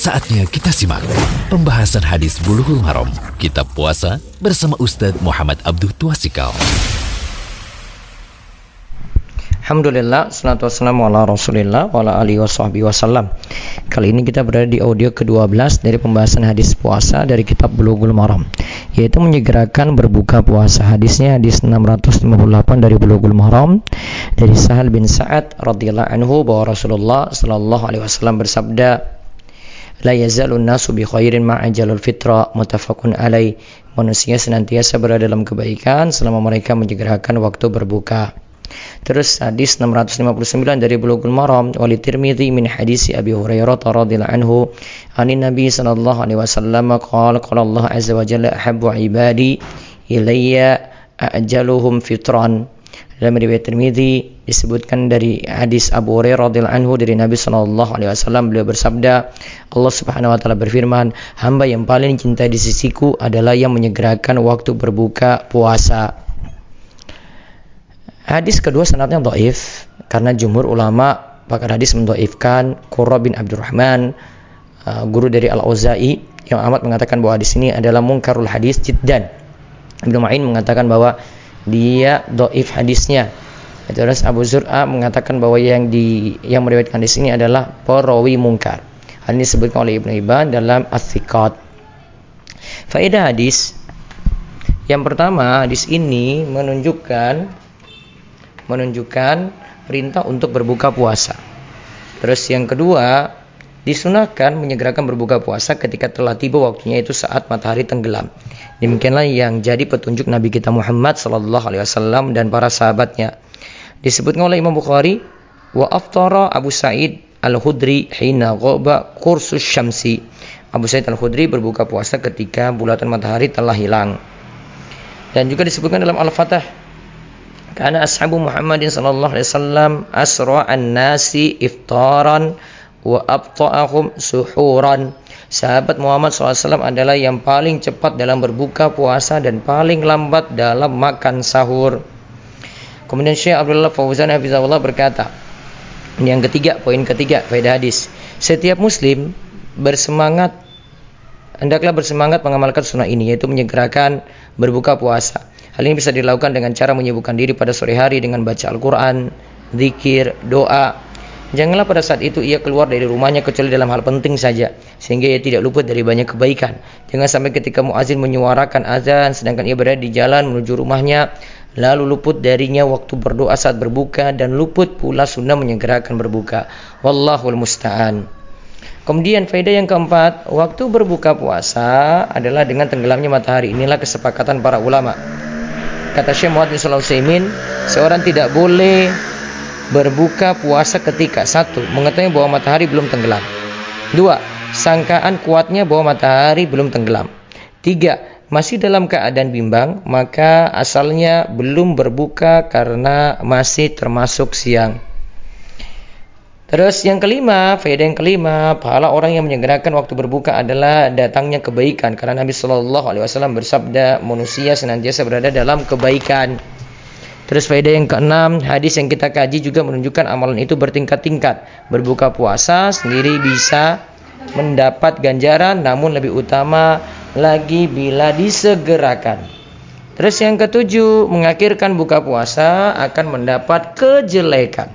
Saatnya kita simak pembahasan hadis Bulughul Maram, Kitab Puasa bersama Ustadz Muhammad Abdul Tuasikal. Alhamdulillah, salatu wassalamu ala rasulillah wa ala alihi wasallam Kali ini kita berada di audio ke-12 dari pembahasan hadis puasa dari kitab Bulughul Maram Yaitu menyegerakan berbuka puasa. Hadisnya hadis 658 dari Bulughul Maram Dari Sahal bin Sa'ad radhiyallahu anhu bahwa Rasulullah sallallahu alaihi wasallam bersabda La yazalun nasu bi khairin ma'ajalul fitra mutafakun alaih. Manusia senantiasa berada dalam kebaikan selama mereka menyegerakan waktu berbuka. Terus hadis 659 dari Bulughul Maram wali Tirmidzi min hadis Abi Hurairah radhiyallahu anhu anin Nabi sallallahu alaihi wasallam qala qala Allah azza wa jalla ahabbu ibadi ilayya ajaluhum fitran dalam riwayat Tirmidzi disebutkan dari hadis Abu Hurairah radhiyallahu anhu dari Nabi sallallahu alaihi wasallam beliau bersabda Allah Subhanahu wa taala berfirman hamba yang paling cinta di sisiku adalah yang menyegerakan waktu berbuka puasa Hadis kedua sanadnya dhaif karena jumhur ulama pakar hadis mendhaifkan Qurra bin Abdurrahman uh, guru dari Al-Auza'i yang amat mengatakan bahwa hadis ini adalah mungkarul hadis jiddan. Ibnu Ma'in mengatakan bahwa dia doif hadisnya. Terus Abu Zur'a mengatakan bahwa yang di yang meriwayatkan di sini adalah perawi mungkar. Hal ini disebutkan oleh Ibnu Ibn dalam As-Siqat faedah hadis yang pertama hadis ini menunjukkan menunjukkan perintah untuk berbuka puasa. Terus yang kedua disunahkan menyegerakan berbuka puasa ketika telah tiba waktunya itu saat matahari tenggelam Demikianlah yang jadi petunjuk Nabi kita Muhammad sallallahu alaihi wasallam dan para sahabatnya. Disebutkan oleh Imam Bukhari, wa aftara Abu Sa'id Al-Khudri hina ghaba kursus syamsi. Abu Sa'id Al-Khudri berbuka puasa ketika bulatan matahari telah hilang. Dan juga disebutkan dalam Al-Fatah karena ashabu Muhammadin sallallahu alaihi wasallam asra an-nasi iftaran wa abta'ahum suhuran Sahabat Muhammad SAW adalah yang paling cepat dalam berbuka puasa dan paling lambat dalam makan sahur. Kemudian Syekh Abdullah Fauzan Hafizahullah berkata, yang ketiga, poin ketiga, faedah hadis. Setiap muslim bersemangat hendaklah bersemangat mengamalkan sunnah ini yaitu menyegerakan berbuka puasa. Hal ini bisa dilakukan dengan cara menyibukkan diri pada sore hari dengan baca Al-Quran, zikir, doa, Janganlah pada saat itu ia keluar dari rumahnya kecuali dalam hal penting saja sehingga ia tidak luput dari banyak kebaikan. Jangan sampai ketika muazin menyuarakan azan sedangkan ia berada di jalan menuju rumahnya lalu luput darinya waktu berdoa saat berbuka dan luput pula sunnah menyegerakan berbuka. Wallahul musta'an. Kemudian faedah yang keempat, waktu berbuka puasa adalah dengan tenggelamnya matahari. Inilah kesepakatan para ulama. Kata Syekh Muhammad bin seorang tidak boleh berbuka puasa ketika satu mengetahui bahwa matahari belum tenggelam dua sangkaan kuatnya bahwa matahari belum tenggelam tiga masih dalam keadaan bimbang maka asalnya belum berbuka karena masih termasuk siang Terus yang kelima, faedah yang kelima, pahala orang yang menyegerakan waktu berbuka adalah datangnya kebaikan. Karena Nabi Shallallahu Alaihi Wasallam bersabda, manusia senantiasa berada dalam kebaikan. Terus faedah yang keenam, hadis yang kita kaji juga menunjukkan amalan itu bertingkat-tingkat. Berbuka puasa sendiri bisa mendapat ganjaran namun lebih utama lagi bila disegerakan. Terus yang ketujuh, mengakhirkan buka puasa akan mendapat kejelekan.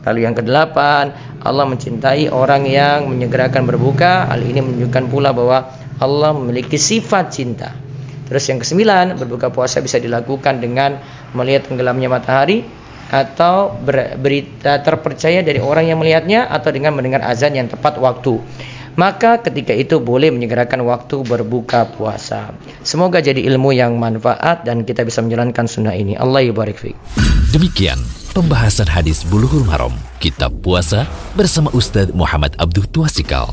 Lalu yang kedelapan, Allah mencintai orang yang menyegerakan berbuka. Hal ini menunjukkan pula bahwa Allah memiliki sifat cinta. Terus yang kesembilan, berbuka puasa bisa dilakukan dengan melihat tenggelamnya matahari atau berita terpercaya dari orang yang melihatnya atau dengan mendengar azan yang tepat waktu. Maka ketika itu boleh menyegerakan waktu berbuka puasa. Semoga jadi ilmu yang manfaat dan kita bisa menjalankan sunnah ini. Allah yubarik fiqh. Demikian pembahasan hadis Bulughul Maram, kitab puasa bersama Ustadz Muhammad Abdul Tuasikal.